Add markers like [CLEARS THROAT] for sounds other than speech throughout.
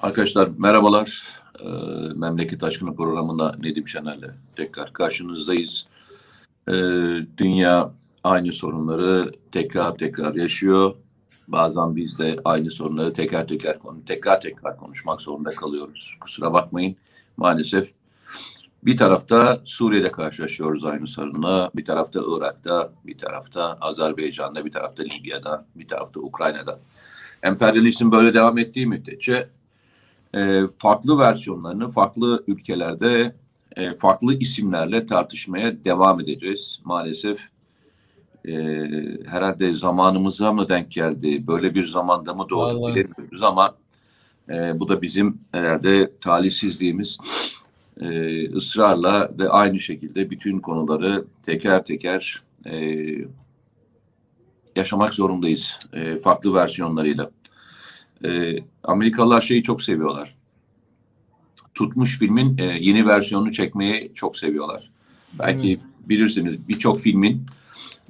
Arkadaşlar merhabalar. Ee, Memleket Aşkını programında Nedim Şener'le tekrar karşınızdayız. Ee, dünya aynı sorunları tekrar tekrar yaşıyor. Bazen biz de aynı sorunları tekrar tekrar konu tekrar tekrar konuşmak zorunda kalıyoruz. Kusura bakmayın. Maalesef bir tarafta Suriye'de karşılaşıyoruz aynı sorunla, bir tarafta Irak'ta, bir tarafta Azerbaycan'da, bir tarafta Libya'da, bir tarafta Ukrayna'da. Emperyalizm böyle devam ettiği müddetçe e, farklı versiyonlarını farklı ülkelerde e, farklı isimlerle tartışmaya devam edeceğiz. Maalesef e, herhalde zamanımıza mı denk geldi, böyle bir zamanda mı doğdu bilemiyoruz ama e, bu da bizim herhalde talihsizliğimiz. E, ısrarla ve aynı şekilde bütün konuları teker teker e, yaşamak zorundayız e, farklı versiyonlarıyla. E, Amerikalılar şeyi çok seviyorlar. Tutmuş filmin e, yeni versiyonunu çekmeyi çok seviyorlar. Belki bilirsiniz birçok filmin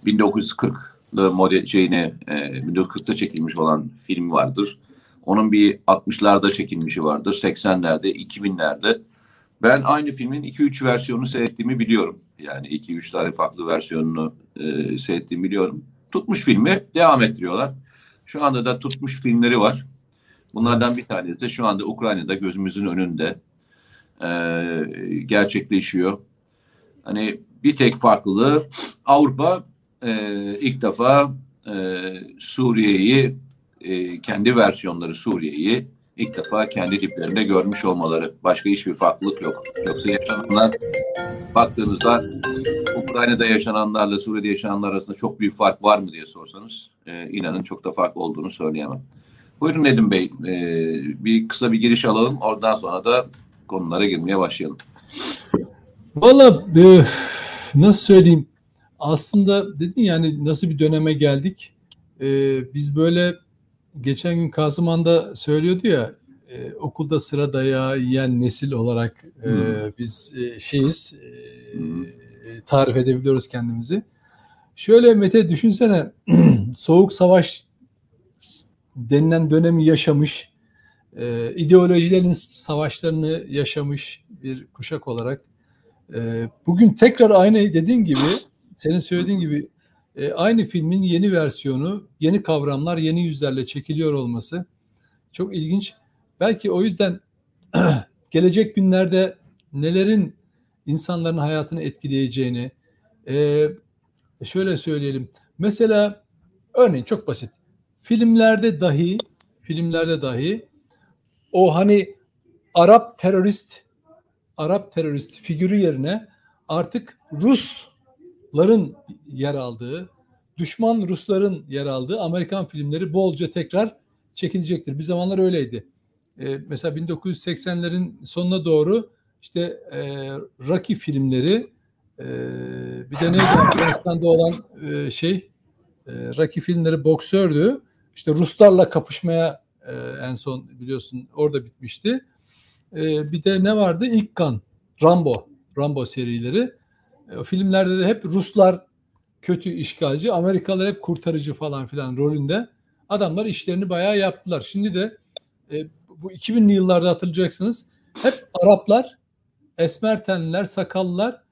1940'lı model şeyine e, 1940'ta çekilmiş olan film vardır. Onun bir 60'larda çekilmişi vardır, 80'lerde, 2000'lerde. Ben aynı filmin 2-3 versiyonunu seyrettiğimi biliyorum. Yani 2-3 tane farklı versiyonunu e, seyrettiğimi biliyorum. Tutmuş filmi devam ettiriyorlar. Şu anda da tutmuş filmleri var. Bunlardan bir tanesi şu anda Ukrayna'da gözümüzün önünde e, gerçekleşiyor. Hani bir tek farklılığı Avrupa e, ilk defa e, Suriye'yi e, kendi versiyonları Suriye'yi ilk defa kendi diplerinde görmüş olmaları. Başka hiçbir farklılık yok. Yoksa yaşananlar baktığınızda Ukrayna'da yaşananlarla Suriye'de yaşananlar arasında çok büyük fark var mı diye sorsanız e, inanın çok da fark olduğunu söyleyemem. Buyurun Nedim Bey, e, bir kısa bir giriş alalım. Oradan sonra da konulara girmeye başlayalım. Valla e, nasıl söyleyeyim? Aslında dedin yani nasıl bir döneme geldik? E, biz böyle geçen gün Kazıman'da söylüyordu ya e, okulda sıra dayağı yiyen nesil olarak e, Hmm. biz e, şeyiz e, tarif edebiliyoruz kendimizi. Şöyle Mete düşünsene [CLEARS THROAT] soğuk savaş denilen dönemi yaşamış, e, ideolojilerin savaşlarını yaşamış bir kuşak olarak e, bugün tekrar aynı dediğin gibi, senin söylediğin gibi e, aynı filmin yeni versiyonu, yeni kavramlar, yeni yüzlerle çekiliyor olması çok ilginç. Belki o yüzden [CLEARS THROAT] gelecek günlerde nelerin insanların hayatını etkileyeceğini, e, şöyle söyleyelim. Mesela örneğin çok basit. Filmlerde dahi, filmlerde dahi o hani Arap terörist, Arap terörist figürü yerine artık Rusların yer aldığı, düşman Rusların yer aldığı Amerikan filmleri bolca tekrar çekilecektir. Bir zamanlar öyleydi. Ee, mesela 1980'lerin sonuna doğru işte e, Rocky filmleri, e, bir de neydi Afganistan'da olan e, şey, e, Rocky filmleri boksördü. İşte Ruslarla kapışmaya e, en son biliyorsun orada bitmişti. E, bir de ne vardı? İlk kan, Rambo, Rambo serileri. E, o filmlerde de hep Ruslar kötü işgalci, Amerikalılar hep kurtarıcı falan filan rolünde. Adamlar işlerini bayağı yaptılar. Şimdi de e, bu 2000'li yıllarda hatırlayacaksınız. Hep Araplar, esmer tenliler, sakallılar,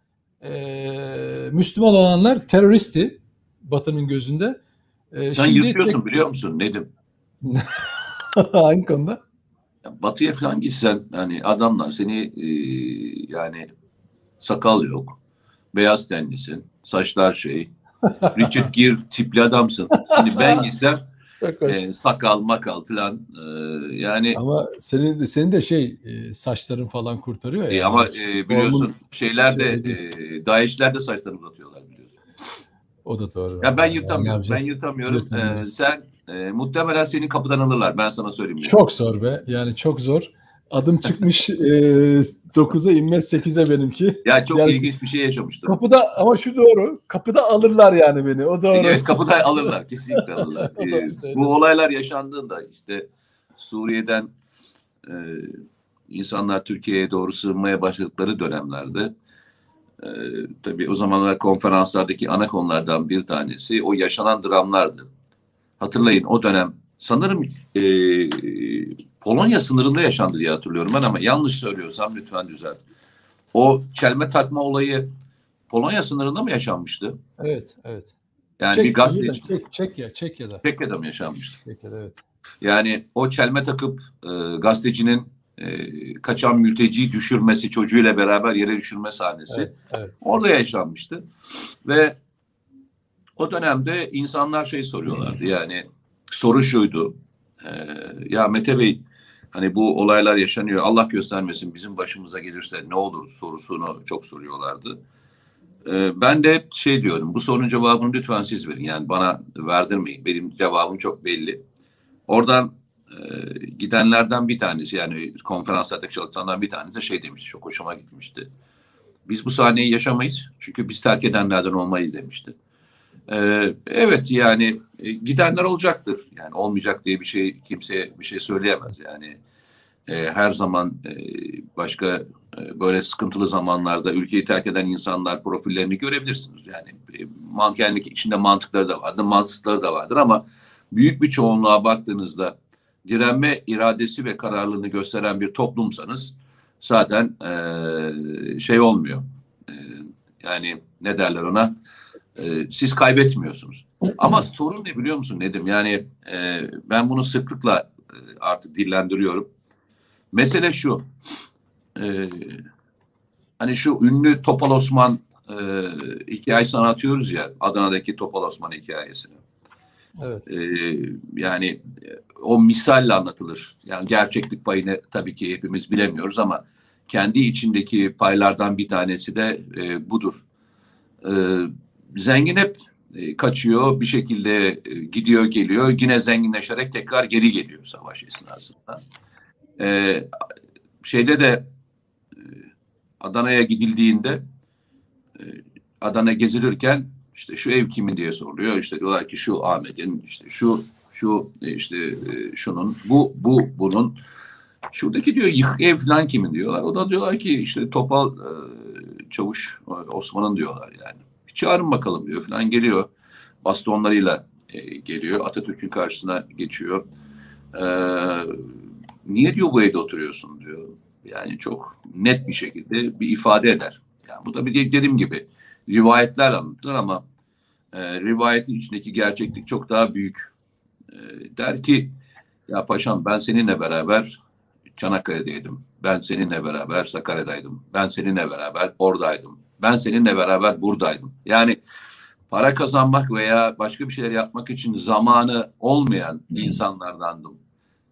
e, Müslüman olanlar teröristi Batı'nın gözünde. E, Sen yırtıyorsun biliyor musun Nedim? [LAUGHS] Hangi konuda? Ya Batıya falan gitsen hani adamlar seni e, yani sakal yok, beyaz tenlisin, saçlar şey, [LAUGHS] Richard Gere tipli adamsın. Hani ben [LAUGHS] gitsem e, sakal makal falan e, yani Ama senin de senin de şey e, saçların falan kurtarıyor ya. e, ama e, biliyorsun Formun- şeylerde şey e, Daesh'ler de saçlarını uzatıyorlar biliyorsun. O da doğru. Ya ben Yani yırtamıyorum. Ben yırtamıyorum. E, Yırtamıyoruz. sen e, muhtemelen seni kapıdan alırlar. Ben sana söyleyeyim. yani. Çok zor be. Yani çok zor. Adım çıkmış [LAUGHS] e, 9'a inmez 8'e benimki. Ya çok Yani- ilginç bir şey yaşamıştım. Kapıda ama şu doğru. Kapıda alırlar yani beni. O doğru. Evet kapıda alırlar. Kesinlikle alırlar. [LAUGHS] Ee, bu olaylar yaşandığında işte Suriye'den e, insanlar Türkiye'ye doğru sığınmaya başladıkları dönemlerde e, tabii o zamanlar konferanslardaki ana konulardan bir tanesi o yaşanan dramlardı. Hatırlayın o dönem sanırım e, Polonya sınırında yaşandı diye hatırlıyorum ben ama yanlış söylüyorsam lütfen düzelt. O çelme takma olayı Polonya sınırında mı yaşanmıştı? Evet, evet. Yani Çek, bir gazeteci Çek, Çekya, Çekya'da. Çekya'da mı yaşanmıştı? Çekya'da evet. Yani o çelme takıp e, gazetecinin e, kaçan mülteciyi düşürmesi, çocuğuyla beraber yere düşürme sahnesi Evet, evet. orada yaşanmıştı. Ve o dönemde insanlar şey soruyorlardı yani soru şuydu. e, ya Mete Bey hani bu olaylar yaşanıyor Allah göstermesin bizim başımıza gelirse ne olur sorusunu çok soruyorlardı. E, ben de şey diyorum bu sorunun cevabını lütfen siz verin. Yani bana verdirmeyin. Benim cevabım çok belli. Oradan e, gidenlerden bir tanesi yani konferanslardaki çalışanlardan bir tanesi şey demişti. Çok hoşuma gitmişti. Biz bu sahneyi yaşamayız. Çünkü biz terk edenlerden olmayız demişti. E, evet yani e, gidenler olacaktır. Yani olmayacak diye bir şey kimseye bir şey söyleyemez. Yani e, her zaman e, başka e, böyle sıkıntılı zamanlarda ülkeyi terk eden insanlar profillerini görebilirsiniz. Yani e, mankenlik içinde mantıkları da vardır, mantıkları da vardır ama büyük bir çoğunluğa baktığınızda direnme iradesi ve kararlılığını gösteren bir toplumsanız zaten e, şey olmuyor. E, yani ne derler ona? E, siz kaybetmiyorsunuz. Ama sorun ne biliyor musun Nedim? Yani e, ben bunu sıklıkla e, artık dillendiriyorum. Mesele şu. E, hani şu ünlü Topal Osman e, hikayesini anlatıyoruz ya Adana'daki Topal Osman hikayesini. Evet. E, yani e, o misalle anlatılır. Yani gerçeklik payını tabii ki hepimiz bilemiyoruz ama kendi içindeki paylardan bir tanesi de e, budur. E, zengin hep e, kaçıyor, bir şekilde gidiyor geliyor, yine zenginleşerek tekrar geri geliyor savaş esnasında. E, şeyde de Adana'ya gidildiğinde Adana gezilirken işte şu ev kimin diye soruluyor. İşte diyorlar ki şu Ahmet'in, işte şu şu e, işte e, şunun, bu bu bunun. Şuradaki diyor yıkık ev falan kimin diyorlar. O da diyorlar ki işte Topal e, Çavuş Osman'ın diyorlar yani. Bir çağırın bakalım diyor falan geliyor. Bastonlarıyla geliyor. Atatürk'ün karşısına geçiyor. Niye diyor bu evde oturuyorsun diyor. Yani çok net bir şekilde bir ifade eder. Yani bu da bir dediğim gibi rivayetler anlatılır ama e, rivayetin içindeki gerçeklik çok daha büyük. E, der ki ya paşam ben seninle beraber Çanakkale'deydim. Ben seninle beraber Sakarya'daydım. Ben seninle beraber oradaydım. Ben seninle beraber buradaydım. Yani para kazanmak veya başka bir şeyler yapmak için zamanı olmayan insanlardandım.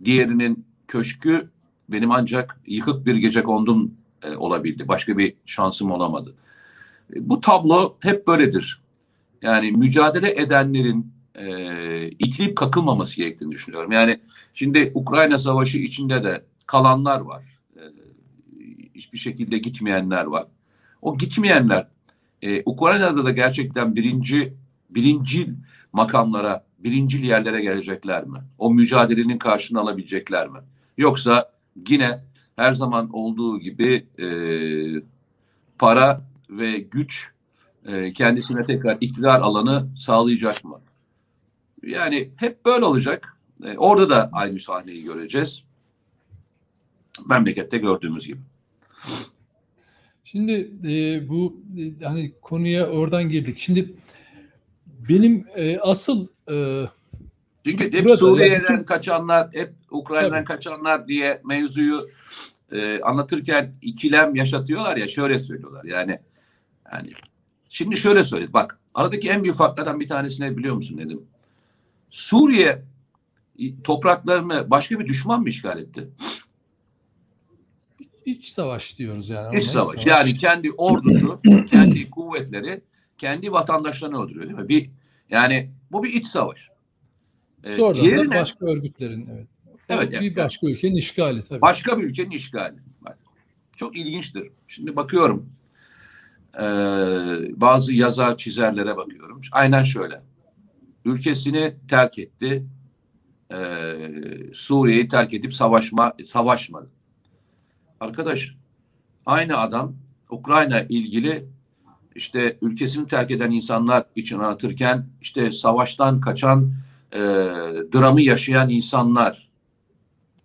Diğerinin köşkü benim ancak yıkık bir gece kondum e, olabildi. Başka bir şansım olamadı. E, bu tablo hep böyledir. Yani mücadele edenlerin e, itilip kakılmaması gerektiğini düşünüyorum. Yani şimdi Ukrayna Savaşı içinde de kalanlar var. E, hiçbir şekilde gitmeyenler var. O gitmeyenler e, Ukrayna'da da gerçekten birinci birincil makamlara, birincil yerlere gelecekler mi? O mücadelenin karşını alabilecekler mi? Yoksa yine her zaman olduğu gibi e, para ve güç e, kendisine tekrar iktidar alanı sağlayacak mı? Yani hep böyle olacak. E, orada da aynı sahneyi göreceğiz. Memlekette gördüğümüz gibi. Şimdi e, bu e, hani konuya oradan girdik. Şimdi benim e, asıl e, Çünkü hep Burada Suriye'den yani- kaçanlar, hep Ukrayna'dan Tabii. kaçanlar diye mevzuyu e, anlatırken ikilem yaşatıyorlar ya şöyle söylüyorlar. Yani yani şimdi şöyle söyle. Bak aradaki en büyük farklardan bir tanesini biliyor musun dedim. Suriye topraklarını başka bir düşman mı işgal etti? iç savaş diyoruz yani. İç Ona savaş. Yani kendi ordusu, [CLEARS THROAT] kendi kuvvetleri kendi vatandaşlarını öldürüyor değil mi? Bir yani bu bir iç savaş. Ee, Sonradan diğeri da ne? başka örgütlerin evet. Evet, bir yani- başka ülkenin işgali tabii. Başka bir ülkenin işgali. Bak, çok ilginçtir. Şimdi bakıyorum. Ee, bazı yazar çizerlere bakıyorum. Aynen şöyle. Ülkesini terk etti. Ee, Suriye'yi terk edip savaşma savaşmadı. Arkadaş aynı adam Ukrayna ilgili işte ülkesini terk eden insanlar için anlatırken işte savaştan kaçan e, dramı yaşayan insanlar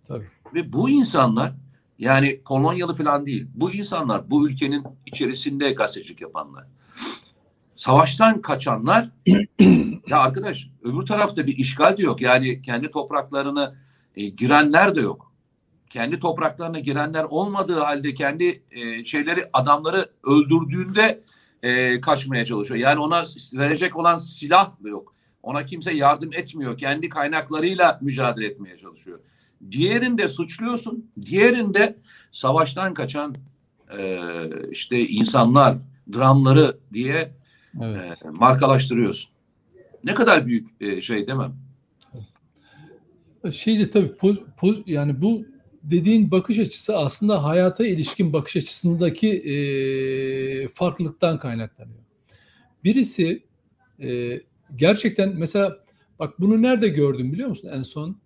Tabii. Ve bu insanlar yani Polonyalı falan değil. Bu insanlar bu ülkenin içerisinde gazetecilik yapanlar. Savaştan kaçanlar [CLEARS THROAT] ya arkadaş öbür tarafta bir işgal de yok. Yani kendi topraklarını e, girenler de yok. Kendi topraklarına girenler olmadığı halde kendi e, şeyleri adamları öldürdüğünde e, kaçmaya çalışıyor. Yani ona verecek olan silah da yok. Ona kimse yardım etmiyor. Kendi kaynaklarıyla mücadele etmeye çalışıyor. Diğerinde suçluyorsun. Diğerinde savaştan kaçan e, işte insanlar, dramları diye Evet. e, markalaştırıyorsun. Ne kadar büyük e, şey değil mi? Şeyde tabii poz, poz, yani bu dediğin bakış açısı aslında hayata ilişkin bakış açısındaki e, farklılıktan kaynaklanıyor. Birisi e, gerçekten mesela bak bunu nerede gördüm biliyor musun en son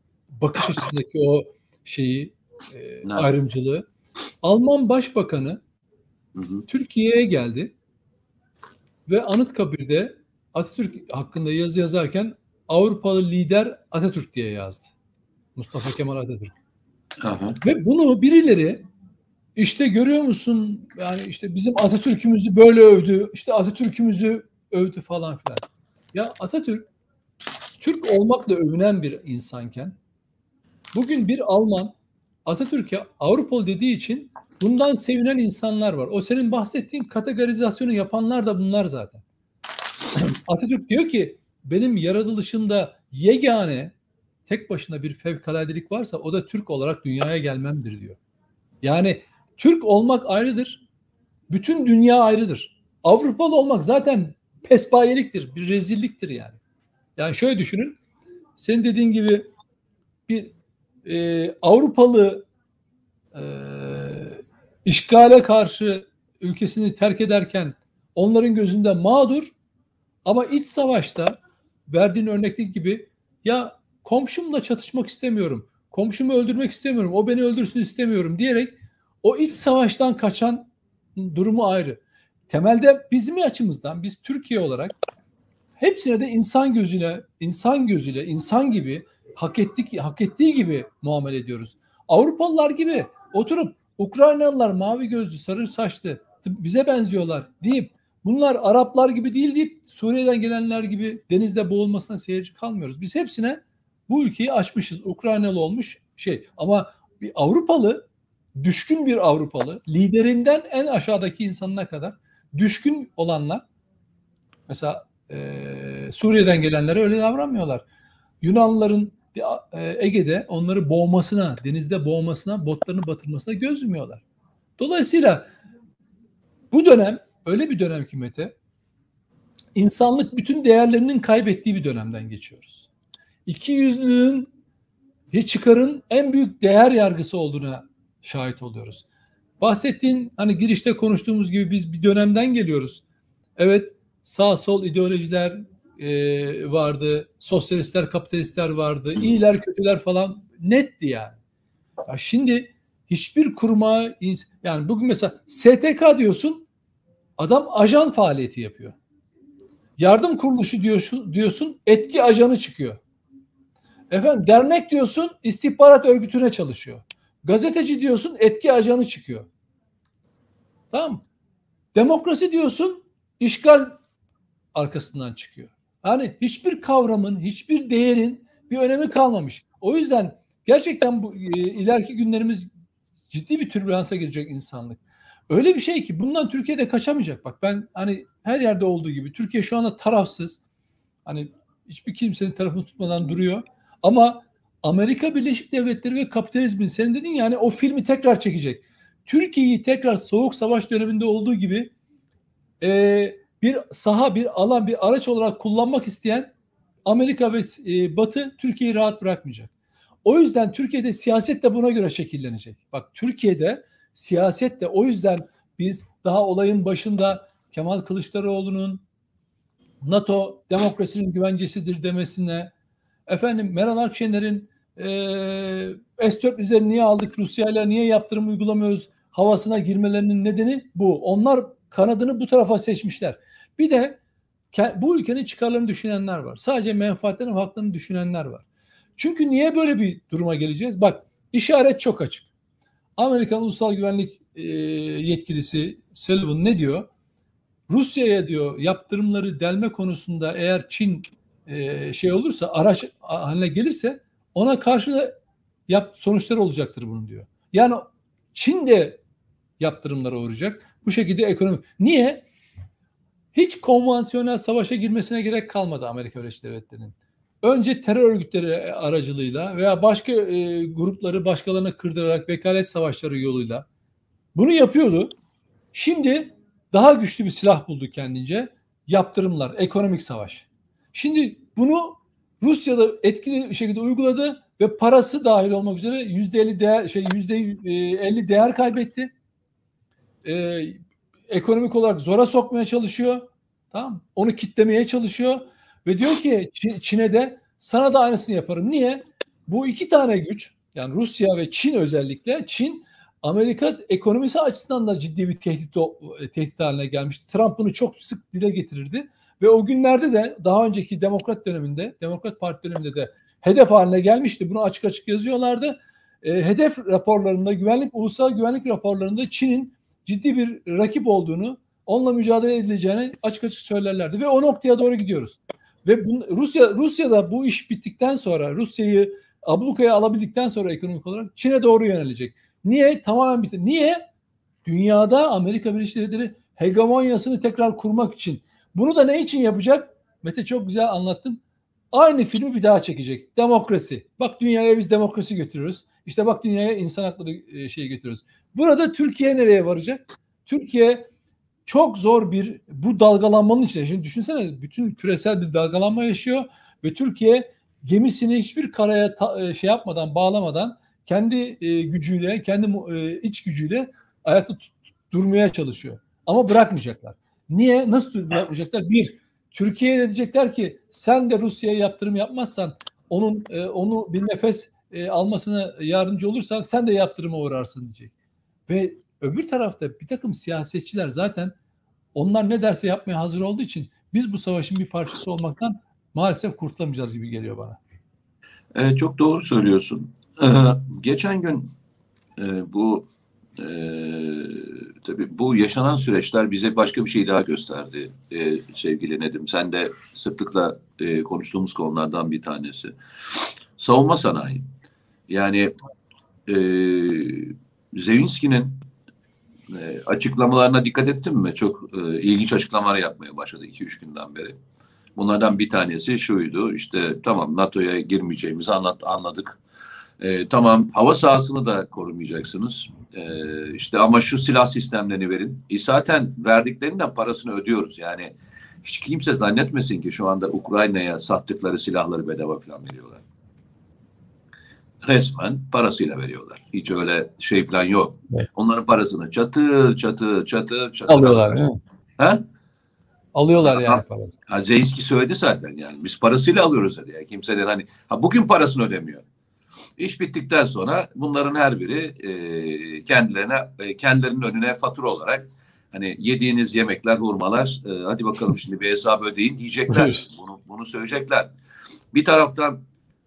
bakış açısındaki o şeyi e, ayrımcılığı. Alman Başbakanı. Türkiye'ye geldi ve Anıtkabir'de Atatürk hakkında yazı yazarken Avrupalı lider Atatürk diye yazdı. Mustafa Kemal Atatürk. Aha. Ve bunu birileri işte görüyor musun yani işte bizim Atatürk'ümüzü böyle övdü, işte Atatürk'ümüzü övdü falan filan. Ya Atatürk Türk olmakla övünen bir insanken bugün bir Alman Atatürk'e Avrupalı dediği için bundan sevinen insanlar var. O senin bahsettiğin kategorizasyonu yapanlar da bunlar zaten. [CLEARS THROAT] Atatürk diyor ki benim yaratılışımda yegane tek başına bir fevkaladelik varsa o da Türk olarak dünyaya gelmemdir diyor. Yani Türk olmak ayrıdır. Bütün dünya ayrıdır. Avrupalı olmak zaten pespayeliktir, bir rezilliktir yani. Yani şöyle düşünün. Senin dediğin gibi bir e, Avrupalı e, işgale karşı ülkesini terk ederken onların gözünde mağdur ama iç savaşta verdiğin örnekteki gibi ya komşumla çatışmak istemiyorum. Komşumu öldürmek istemiyorum. O beni öldürsün istemiyorum diyerek o iç savaştan kaçan durumu ayrı. Temelde bizim açımızdan biz Türkiye olarak hepsine de insan gözüyle, insan gözüyle, insan gibi hak ettik hak ettiği gibi muamele ediyoruz. Avrupalılar gibi oturup Ukraynalılar mavi gözlü, sarı saçlı bize benziyorlar deyip bunlar Araplar gibi değil deyip Suriye'den gelenler gibi denizde boğulmasına seyirci kalmıyoruz. Biz hepsine bu ülkeyi açmışız. Ukraynalı olmuş şey ama bir Avrupalı düşkün bir Avrupalı liderinden en aşağıdaki insanına kadar düşkün olanlar mesela e, Suriye'den gelenlere öyle davranmıyorlar. Yunanlıların e, Ege'de onları boğmasına, denizde boğmasına, botlarını batırmasına göz. Dolayısıyla bu dönem öyle bir dönem ki Mete, insanlık bütün değerlerinin kaybettiği bir dönemden geçiyoruz. İki yüzlülüğün hiç çıkarın en büyük değer yargısı olduğuna şahit oluyoruz. Bahsettiğin hani girişte konuştuğumuz gibi biz bir dönemden geliyoruz. Evet sağ sol ideolojiler e, vardı, sosyalistler, kapitalistler vardı, iyiler, kötüler falan netti yani. Ya şimdi hiçbir kuruma yani bugün mesela STK diyorsun adam ajan faaliyeti yapıyor. Yardım kuruluşu diyorsun, diyorsun etki ajanı çıkıyor. Efendim dernek diyorsun istihbarat örgütüne çalışıyor. Gazeteci diyorsun etki ajanı çıkıyor. Tamam? Demokrasi diyorsun işgal arkasından çıkıyor. Yani hiçbir kavramın, hiçbir değerin bir önemi kalmamış. O yüzden gerçekten bu e, ileriki günlerimiz ciddi bir türbülansa girecek insanlık. Öyle bir şey ki bundan Türkiye'de kaçamayacak. Bak ben hani her yerde olduğu gibi Türkiye şu anda tarafsız. Hani hiçbir kimsenin tarafını tutmadan duruyor. Ama Amerika Birleşik Devletleri ve kapitalizmin senin dedin yani o filmi tekrar çekecek. Türkiye'yi tekrar soğuk savaş döneminde olduğu gibi e, bir saha, bir alan, bir araç olarak kullanmak isteyen Amerika ve e, Batı Türkiye'yi rahat bırakmayacak. O yüzden Türkiye'de siyaset de buna göre şekillenecek. Bak Türkiye'de siyaset de o yüzden biz daha olayın başında Kemal Kılıçdaroğlu'nun NATO demokrasinin güvencesidir demesine, efendim Meral Akşener'in e, S-4 üzerine niye aldık Rusya ile niye yaptırım uygulamıyoruz havasına girmelerinin nedeni bu. Onlar kanadını bu tarafa seçmişler. Bir de bu ülkenin çıkarlarını düşünenler var. Sadece menfaatlerini, haklarını düşünenler var. Çünkü niye böyle bir duruma geleceğiz? Bak işaret çok açık. Amerikan Ulusal Güvenlik e, yetkilisi Sullivan ne diyor? Rusya'ya diyor yaptırımları delme konusunda eğer Çin e, şey olursa araç haline gelirse ona karşı da yap, sonuçları olacaktır bunun diyor. Yani Çin de yaptırımlara uğrayacak. Bu şekilde ekonomik. Niye? Hiç konvansiyonel savaşa girmesine gerek kalmadı Amerika Birleşik Devletleri'nin. Önce terör örgütleri aracılığıyla veya başka e, grupları başkalarına kırdırarak vekalet savaşları yoluyla bunu yapıyordu. Şimdi daha güçlü bir silah buldu kendince. Yaptırımlar, ekonomik savaş. Şimdi bunu Rusya'da etkili bir şekilde uyguladı ve parası dahil olmak üzere yüzde elli değer şey yüzde elli değer kaybetti. Ee, ekonomik olarak zora sokmaya çalışıyor. Tamam Onu kitlemeye çalışıyor ve diyor ki Çin'e de sana da aynısını yaparım. Niye? Bu iki tane güç yani Rusya ve Çin özellikle Çin Amerika ekonomisi açısından da ciddi bir tehdit, tehdit haline gelmişti. Trump bunu çok sık dile getirirdi. Ve o günlerde de daha önceki Demokrat döneminde, Demokrat Parti döneminde de hedef haline gelmişti. Bunu açık açık yazıyorlardı. E, hedef raporlarında, güvenlik ulusal güvenlik raporlarında Çin'in ciddi bir rakip olduğunu, onunla mücadele edileceğini açık açık söylerlerdi ve o noktaya doğru gidiyoruz. Ve bu, Rusya Rusya'da bu iş bittikten sonra Rusya'yı ablukaya alabildikten sonra ekonomik olarak Çin'e doğru yönelecek. Niye? Tamamen bitti. Niye? Dünyada Amerika Birleşik Devletleri hegemonyasını tekrar kurmak için. Bunu da ne için yapacak? Mete çok güzel anlattın. Aynı filmi bir daha çekecek. Demokrasi. Bak dünyaya biz demokrasi götürüyoruz. İşte bak dünyaya insan hakları e, şeyi getiriyoruz. Burada Türkiye nereye varacak? Türkiye çok zor bir bu dalgalanmanın içinde. Şimdi düşünsene bütün küresel bir dalgalanma yaşıyor ve Türkiye gemisini hiçbir karaya ta, e, şey yapmadan, bağlamadan kendi e, gücüyle, kendi e, iç gücüyle ayakta durmaya çalışıyor. Ama bırakmayacaklar. Niye? Nasıl bırakmayacaklar? Bir, Türkiye'ye diyecekler ki sen de Rusya'ya yaptırım yapmazsan onun e, onu bir nefes e, almasına yardımcı olursan sen de yaptırıma uğrarsın diyecek. Ve öbür tarafta bir takım siyasetçiler zaten onlar ne derse yapmaya hazır olduğu için biz bu savaşın bir parçası olmaktan maalesef kurtulamayacağız gibi geliyor bana. Evet, çok doğru söylüyorsun. Ee, geçen gün e, bu e, tabii bu yaşanan süreçler bize başka bir şey daha gösterdi e, sevgili Nedim. Sen de sıklıkla e, konuştuğumuz konulardan bir tanesi. Savunma sanayi. Yani e, Zevinski'nin e, açıklamalarına dikkat ettin mi? Çok e, ilginç açıklamalar yapmaya başladı 2-3 günden beri. Bunlardan bir tanesi şuydu. İşte tamam NATO'ya girmeyeceğimizi anlat, anladık. E, tamam hava sahasını da korumayacaksınız. E, işte ama şu silah sistemlerini verin. E, zaten verdiklerinden parasını ödüyoruz. Yani hiç kimse zannetmesin ki şu anda Ukrayna'ya sattıkları silahları bedava falan veriyorlar resmen parasıyla veriyorlar. Hiç öyle şey falan yok. Evet. Onların parasını çatır çatır çatır çatır alıyorlar. Mi? He? Alıyorlar yani parası. Ha, Zeynski söyledi zaten yani. Biz parasıyla alıyoruz dedi. Yani. Kimseler hani ha, bugün parasını ödemiyor. İş bittikten sonra bunların her biri e, kendilerine e, kendilerinin önüne fatura olarak hani yediğiniz yemekler, hurmalar e, hadi bakalım şimdi bir hesap ödeyin diyecekler. bunu bunu söyleyecekler. Bir taraftan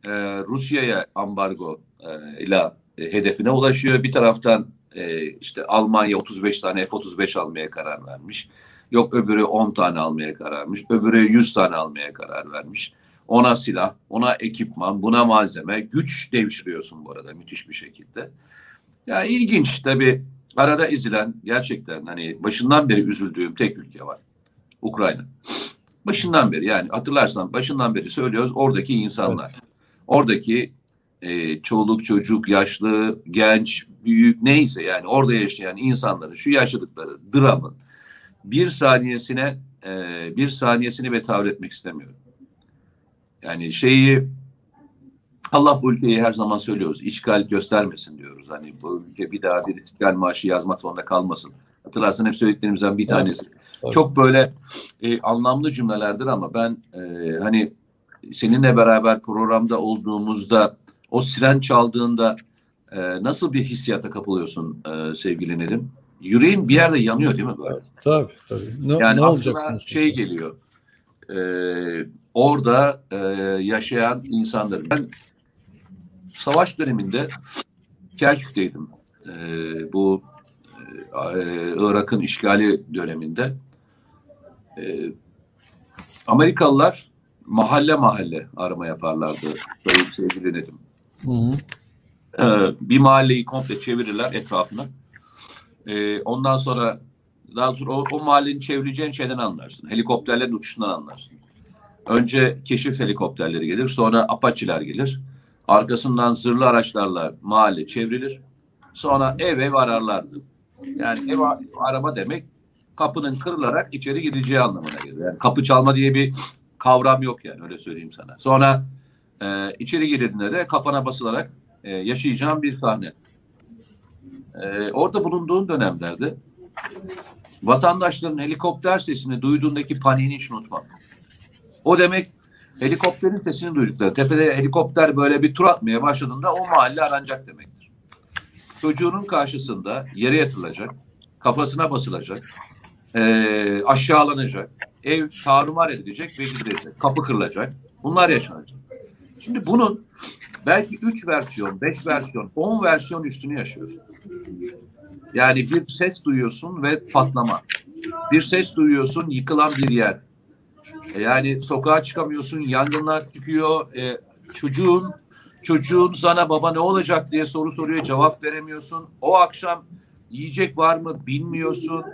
e, Rusya'ya ambargo e, ile e, hedefine ulaşıyor. Bir taraftan e, işte Almanya 35 tane F-35 almaya karar vermiş. Yok öbürü 10 tane almaya karar vermiş. Öbürü 100 tane almaya karar vermiş. Ona silah, ona ekipman, buna malzeme, güç devşiriyorsun bu arada müthiş bir şekilde. Ya yani ilginç tabii arada ezilen gerçekten hani başından beri üzüldüğüm tek ülke var. Ukrayna. Başından beri yani hatırlarsan başından beri söylüyoruz oradaki insanlar. Evet. Oradaki e, çoluk çocuk, yaşlı, genç, büyük neyse yani orada yaşayan insanların şu yaşadıkları dramın bir saniyesine e, bir saniyesini ve tahammül etmek istemiyorum. Yani şeyi Allah bu ülkeyi her zaman söylüyoruz. işgal göstermesin diyoruz. Hani bu ülke bir daha bir işgal maaşı yazmak zorunda kalmasın. Hatırlarsan hep söylediklerimizden bir tanesi. Evet. Çok böyle e, anlamlı cümlelerdir ama ben e, hani seninle beraber programda olduğumuzda o siren çaldığında e, nasıl bir hissiyata kapılıyorsun e, sevgili Nedim? Yüreğin bir yerde yanıyor değil mi böyle? Tabii tabii. Ne, yani ne olacak şey geliyor. E, orada e, yaşayan insanlar. Ben savaş döneminde Kerkük'teydim. E, bu e, Irak'ın işgali döneminde. E, Amerikalılar mahalle mahalle arama yaparlardı. Böyle sevgili Nedim. Hı hı. E, bir mahalleyi komple çevirirler etrafına. E, ondan sonra daha sonra o, o mahallenin çevireceğin şeyden anlarsın. Helikopterlerin uçuşundan anlarsın. Önce keşif helikopterleri gelir, sonra Apache'ler gelir. Arkasından zırhlı araçlarla mahalle çevrilir. Sonra ev ev ararlardı. Yani ev arama demek kapının kırılarak içeri gireceği anlamına gelir. Yani kapı çalma diye bir kavram yok yani öyle söyleyeyim sana. Sonra e, içeri girildiğinde de kafana basılarak e, yaşayacağın bir sahne. E, orada bulunduğun dönemlerde vatandaşların helikopter sesini duyduğundaki paniğini hiç unutmam. O demek helikopterin sesini duydukları. Tepede helikopter böyle bir tur atmaya başladığında o mahalle aranacak demektir. Çocuğunun karşısında yere yatırılacak, kafasına basılacak, e, aşağılanacak, ev tarumar edilecek ve gidilecek, kapı kırılacak. Bunlar yaşanacak. Şimdi bunun belki 3 versiyon, 5 versiyon, 10 versiyon üstünü yaşıyorsun. Yani bir ses duyuyorsun ve patlama. Bir ses duyuyorsun, yıkılan bir yer. E, yani sokağa çıkamıyorsun, yangınlar çıkıyor. E, çocuğun çocuğun sana baba ne olacak diye soru soruyor, cevap veremiyorsun. O akşam yiyecek var mı bilmiyorsun.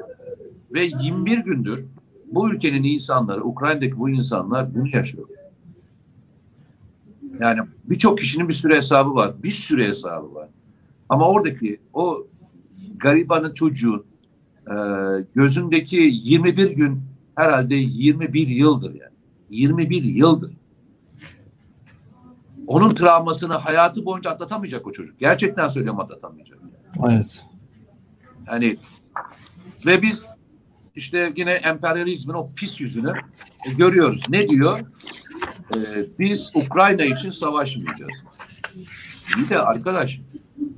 Ve 21 gündür bu ülkenin insanları, Ukrayna'daki bu insanlar bunu yaşıyor. Yani birçok kişinin bir sürü hesabı var. Bir sürü hesabı var. Ama oradaki o garibanın çocuğun e, gözündeki 21 gün herhalde 21 yıldır yani. 21 yıldır. Onun travmasını hayatı boyunca atlatamayacak o çocuk. Gerçekten söylüyorum atlatamayacak. Evet. Yani ve biz işte yine emperyalizmin o pis yüzünü e, görüyoruz. Ne diyor? Ee, biz Ukrayna için savaşmayacağız. İyi de arkadaş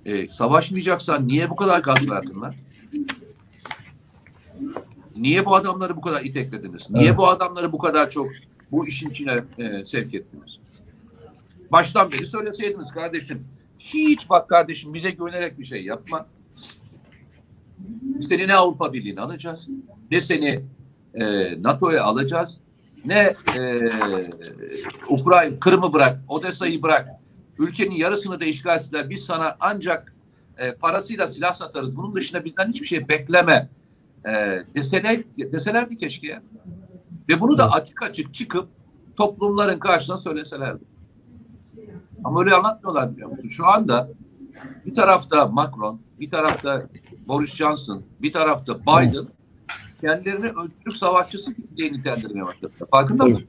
e, savaşmayacaksan niye bu kadar gaz verdin lan? Niye bu adamları bu kadar iteklediniz? Niye evet. bu adamları bu kadar çok bu işin içine e, sevk ettiniz? Baştan beri söyleseydiniz kardeşim. Hiç bak kardeşim bize güvenerek bir şey yapma. Seni ne Avrupa Birliği'ne alacağız, ne seni e, NATO'ya alacağız, ne e, Ukrayna, Kırım'ı bırak, Odessa'yı bırak, ülkenin yarısını da işgal etsinler. Biz sana ancak e, parasıyla silah satarız. Bunun dışında bizden hiçbir şey bekleme e, desene, deselerdi keşke ya. Ve bunu da açık açık çıkıp toplumların karşısına söyleselerdi. Ama öyle anlatmıyorlar biliyor musun? Şu anda bir tarafta Macron, bir tarafta Boris Johnson, bir tarafta Biden kendilerini özgürlük savaşçısı diye nitelendirmeye başladı. Farkında mısın?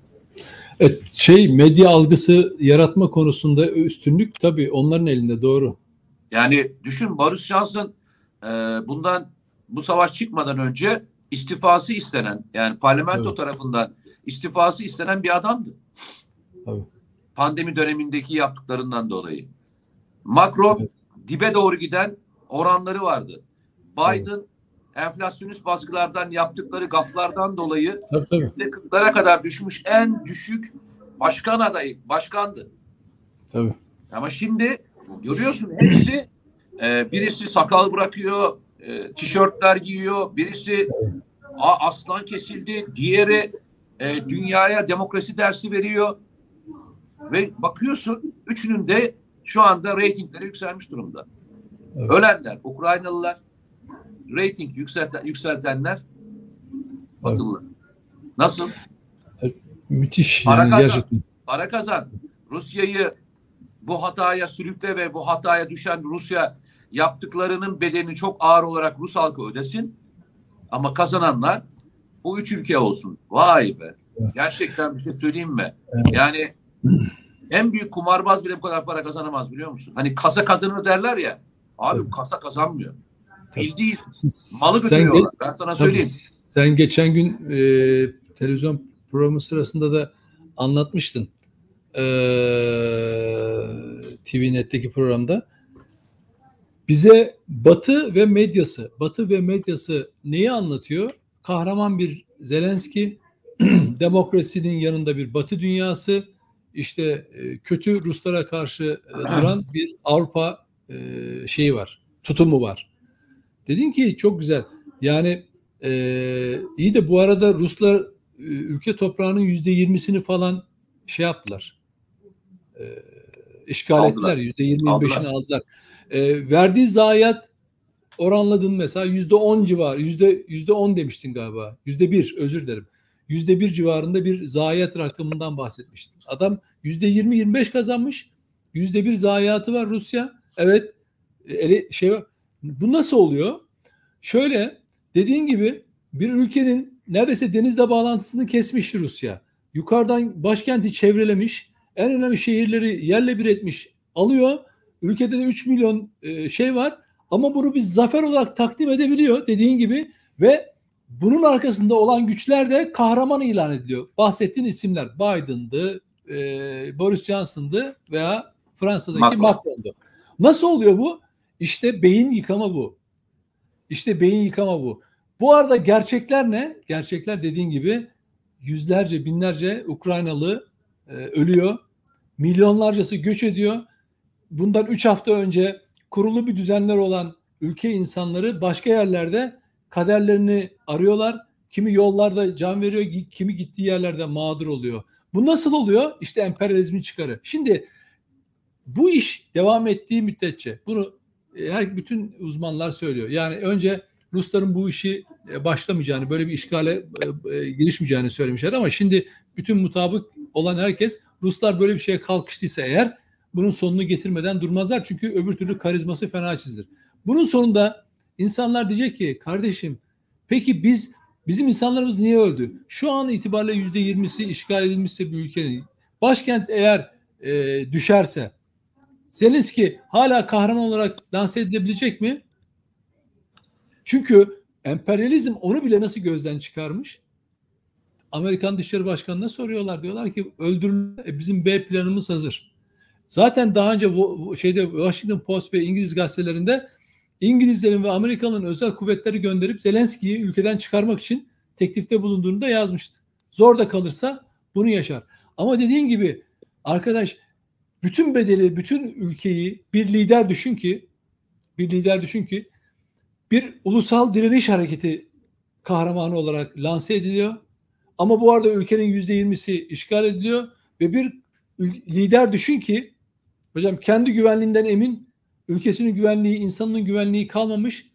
Evet, şey medya algısı yaratma konusunda üstünlük tabii onların elinde doğru. Yani düşün Boris Johnson e, bundan bu savaş çıkmadan önce istifası istenen yani parlamento evet. tarafından istifası istenen bir adamdı. Evet. Pandemi dönemindeki yaptıklarından dolayı. Macron evet. dibe doğru giden oranları vardı. Biden enflasyonist baskılardan yaptıkları gaflardan dolayı yüzde kırklara kadar düşmüş en düşük başkan adayı, başkandı. Tabii. Ama şimdi görüyorsun hepsi e, birisi sakal bırakıyor, e, tişörtler giyiyor, birisi a, aslan kesildi, diğeri e, dünyaya demokrasi dersi veriyor. Ve bakıyorsun üçünün de şu anda reytingleri yükselmiş durumda. Evet. Ölenler, Ukraynalılar, reyting yükselten, yükseltenler Batılılar. Evet. Nasıl? Müthiş. Para yani kazan, gerçekten. para kazan. Rusya'yı bu hataya sürükle ve bu hataya düşen Rusya yaptıklarının bedelini çok ağır olarak Rus halkı ödesin. Ama kazananlar bu üç ülke olsun. Vay be. Gerçekten bir şey söyleyeyim mi? Evet. Yani en büyük kumarbaz bile bu kadar para kazanamaz biliyor musun? Hani kasa kazanır derler ya. Abi kasa kazanmıyor. Bildiğin malı götürüyorlar. Ben sana söyleyeyim. Sen geçen gün e, televizyon programı sırasında da anlatmıştın. E, TVNet'teki programda. Bize Batı ve medyası, Batı ve medyası neyi anlatıyor? Kahraman bir Zelenski, [CLEARS THROAT] demokrasinin yanında bir Batı dünyası, işte e, kötü Ruslara karşı e, duran bir Avrupa e, şeyi var, tutumu var. Dedin ki çok güzel. Yani e, iyi de bu arada Ruslar e, ülke toprağının yüzde yirmisini falan şey yaptılar. E, işgal aldılar. ettiler. Yüzde yirmi beşini aldılar. E, verdiği zayiat oranladın mesela yüzde on civar, yüzde yüzde on demiştin galiba. Yüzde bir özür dilerim. Yüzde bir civarında bir zayiat rakamından bahsetmiştin. Adam yüzde yirmi yirmi beş kazanmış. Yüzde bir zayiatı var Rusya. Evet. Ele, şey. Bu nasıl oluyor? Şöyle dediğin gibi bir ülkenin neredeyse denizle bağlantısını kesmiş Rusya. Yukarıdan başkenti çevrelemiş. En önemli şehirleri yerle bir etmiş. Alıyor. Ülkede de 3 milyon e, şey var. Ama bunu bir zafer olarak takdim edebiliyor dediğin gibi ve bunun arkasında olan güçler de kahraman ilan ediliyor. Bahsettiğin isimler Biden'dı, e, Boris Johnson'dı veya Fransa'daki Macron. Macron'du. Nasıl oluyor bu? İşte beyin yıkama bu. İşte beyin yıkama bu. Bu arada gerçekler ne? Gerçekler dediğin gibi yüzlerce, binlerce Ukraynalı e, ölüyor. Milyonlarcası göç ediyor. Bundan üç hafta önce kurulu bir düzenler olan ülke insanları başka yerlerde kaderlerini arıyorlar. Kimi yollarda can veriyor, kimi gittiği yerlerde mağdur oluyor. Bu nasıl oluyor? İşte emperyalizmin çıkarı. Şimdi bu iş devam ettiği müddetçe bunu e, her bütün uzmanlar söylüyor. Yani önce Rusların bu işi e, başlamayacağını, böyle bir işgale e, girişmeyeceğini söylemişler ama şimdi bütün mutabık olan herkes Ruslar böyle bir şeye kalkıştıysa eğer bunun sonunu getirmeden durmazlar. Çünkü öbür türlü karizması fena çizdir. Bunun sonunda insanlar diyecek ki kardeşim peki biz bizim insanlarımız niye öldü? Şu an itibariyle yüzde yirmisi işgal edilmişse bir ülkenin başkent eğer e, düşerse Zelenski hala kahraman olarak lanse edilebilecek mi? Çünkü emperyalizm onu bile nasıl gözden çıkarmış? Amerikan Dışişleri Başkanı'na soruyorlar. Diyorlar ki öldürün e, bizim B planımız hazır. Zaten daha önce şeyde Washington Post ve İngiliz gazetelerinde İngilizlerin ve Amerikalıların özel kuvvetleri gönderip Zelenski'yi ülkeden çıkarmak için teklifte bulunduğunu da yazmıştı. Zor da kalırsa bunu yaşar. Ama dediğin gibi arkadaş bütün bedeli, bütün ülkeyi bir lider düşün ki bir lider düşün ki bir ulusal direniş hareketi kahramanı olarak lanse ediliyor. Ama bu arada ülkenin yüzde yirmisi işgal ediliyor ve bir lider düşün ki hocam kendi güvenliğinden emin, ülkesinin güvenliği, insanının güvenliği kalmamış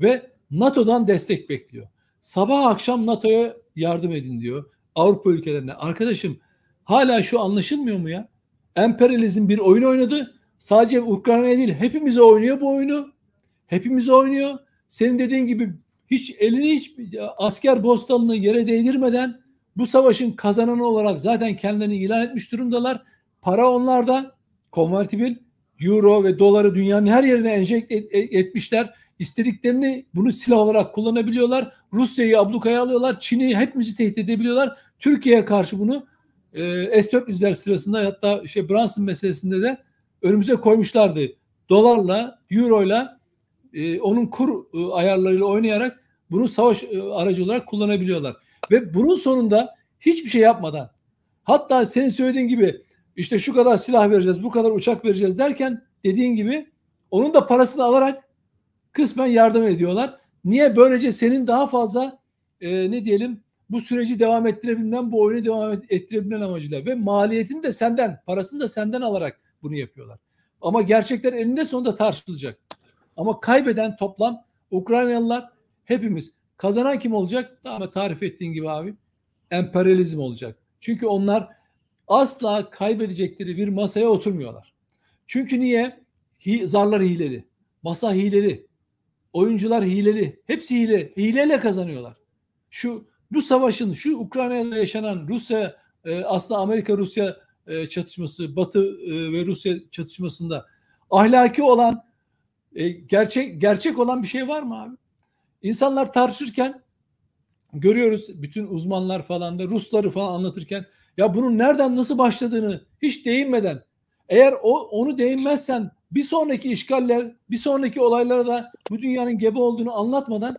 ve NATO'dan destek bekliyor. Sabah akşam NATO'ya yardım edin diyor Avrupa ülkelerine. Arkadaşım hala şu anlaşılmıyor mu ya? Emperyalizm bir oyun oynadı. Sadece Ukrayna değil hepimize oynuyor bu oyunu. Hepimize oynuyor. Senin dediğin gibi hiç elini hiç asker bostalını yere değdirmeden bu savaşın kazananı olarak zaten kendilerini ilan etmiş durumdalar. Para onlarda konvertibil euro ve doları dünyanın her yerine enjekte et, etmişler. İstediklerini bunu silah olarak kullanabiliyorlar. Rusya'yı ablukaya alıyorlar. Çin'i hepimizi tehdit edebiliyorlar. Türkiye'ye karşı bunu e, S-400'ler sırasında hatta şey Brunson meselesinde de önümüze koymuşlardı. Dolarla, euroyla e, onun kur e, ayarlarıyla oynayarak bunu savaş e, aracı olarak kullanabiliyorlar. Ve bunun sonunda hiçbir şey yapmadan hatta senin söylediğin gibi işte şu kadar silah vereceğiz, bu kadar uçak vereceğiz derken dediğin gibi onun da parasını alarak kısmen yardım ediyorlar. Niye? Böylece senin daha fazla e, ne diyelim bu süreci devam ettirebilmen, bu oyunu devam ettirebilmen amacıyla ve maliyetini de senden, parasını da senden alarak bunu yapıyorlar. Ama gerçekler elinde sonunda tartışılacak. Ama kaybeden toplam Ukraynalılar hepimiz. Kazanan kim olacak? Daha tarif ettiğin gibi abi. Emperyalizm olacak. Çünkü onlar asla kaybedecekleri bir masaya oturmuyorlar. Çünkü niye? Hi, zarlar hileli. Masa hileli. Oyuncular hileli. Hepsi hile. Hileyle kazanıyorlar. Şu bu savaşın, şu Ukrayna'da yaşanan Rusya e, aslında Amerika Rusya e, çatışması, Batı e, ve Rusya çatışmasında ahlaki olan e, gerçek gerçek olan bir şey var mı abi? İnsanlar tartışırken görüyoruz bütün uzmanlar falan da Rusları falan anlatırken ya bunun nereden nasıl başladığını hiç değinmeden eğer o onu değinmezsen bir sonraki işgaller, bir sonraki olaylara da bu dünyanın gebe olduğunu anlatmadan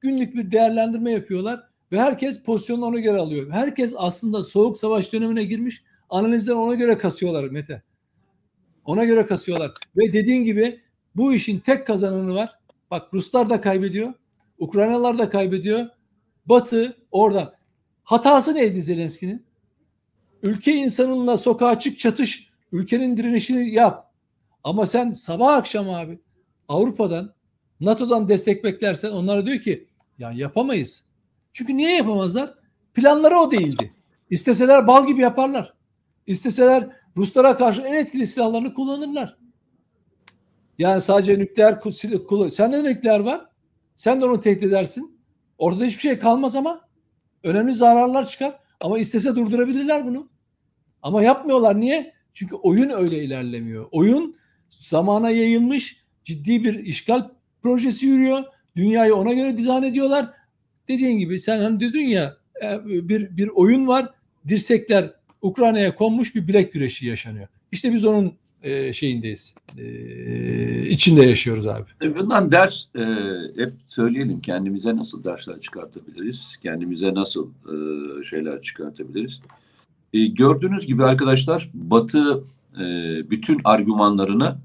günlük bir değerlendirme yapıyorlar ve herkes pozisyonunu ona göre alıyor. Herkes aslında soğuk savaş dönemine girmiş. Analizler ona göre kasıyorlar Mete. Ona göre kasıyorlar. Ve dediğin gibi Bu işin tek kazananı var. Bak Ruslar da kaybediyor. Ukraynalılar da kaybediyor. Batı oradan. Hatası neydi Zelenski'nin? Ülke insanınla sokağa çık çatış. Ülkenin direnişini yap. Ama sen sabah akşam abi Avrupa'dan NATO'dan destek beklersen onlara diyor ki ya yapamayız. Çünkü niye yapamazlar? Planları o değildi. İsteseler bal gibi yaparlar. İsteseler Ruslara karşı en etkili silahlarını kullanırlar. Yani sadece nükleer kullan. Sende de nükleer var. Sen de onu tehdit edersin. Ortada hiçbir şey kalmaz ama önemli zararlar çıkar. Ama istese durdurabilirler bunu. Ama yapmıyorlar. Niye? Çünkü oyun öyle ilerlemiyor. Oyun zamana yayılmış ciddi bir işgal projesi yürüyor. Dünyayı ona göre dizayn ediyorlar. Dediğin gibi sen hani dedin ya e, bir bir oyun var. Dirsekler Ukrayna'ya konmuş bir bilek güreşi yaşanıyor. İşte biz onun e, şeyindeyiz. E, içinde yaşıyoruz abi. Bundan ders hep söyleyelim kendimize nasıl dersler çıkartabiliriz? Kendimize nasıl şeyler çıkartabiliriz? Gördüğünüz gibi arkadaşlar Batı bütün argümanlarını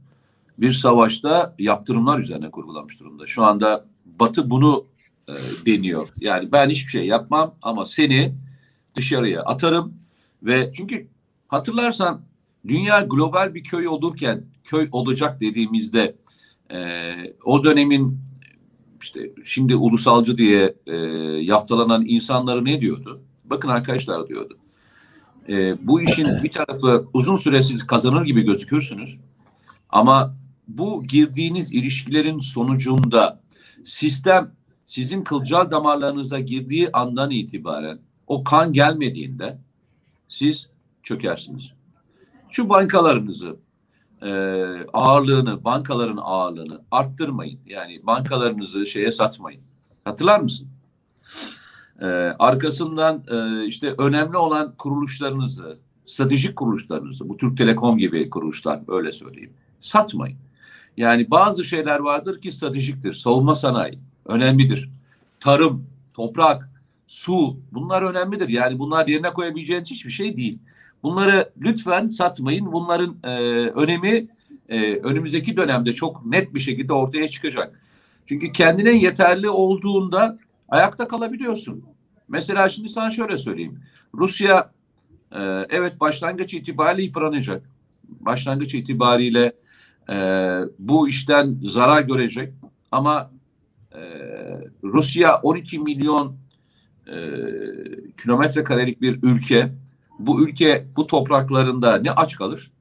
bir savaşta yaptırımlar üzerine kurgulamış durumda. Şu anda Batı bunu e, deniyor. Yani ben hiçbir şey yapmam ama seni dışarıya atarım ve çünkü hatırlarsan dünya global bir köy olurken köy olacak dediğimizde e, o dönemin işte şimdi ulusalcı diye e, yaftalanan insanları ne diyordu? Bakın arkadaşlar diyordu. E, bu işin bir tarafı uzun süre siz kazanır gibi gözükürsünüz. Ama bu girdiğiniz ilişkilerin sonucunda sistem sizin kılcal damarlarınıza girdiği andan itibaren o kan gelmediğinde siz çökersiniz. Şu bankalarınızı e, ağırlığını, bankaların ağırlığını arttırmayın. Yani bankalarınızı şeye satmayın. Hatırlar mısın? E, arkasından e, işte önemli olan kuruluşlarınızı, stratejik kuruluşlarınızı, bu Türk Telekom gibi kuruluşlar öyle söyleyeyim, satmayın. Yani bazı şeyler vardır ki stratejiktir. Savunma sanayi önemlidir. Tarım, toprak, su bunlar önemlidir. Yani bunlar yerine koyabileceğiniz hiçbir şey değil. Bunları lütfen satmayın. Bunların e, önemi e, önümüzdeki dönemde çok net bir şekilde ortaya çıkacak. Çünkü kendine yeterli olduğunda ayakta kalabiliyorsun. Mesela şimdi sana şöyle söyleyeyim. Rusya e, evet başlangıç itibariyle yıpranacak. Başlangıç itibariyle e, bu işten zarar görecek. Ama e, Rusya 12 milyon e, kilometre karelik bir ülke. Bu ülke bu topraklarında ne aç kalır,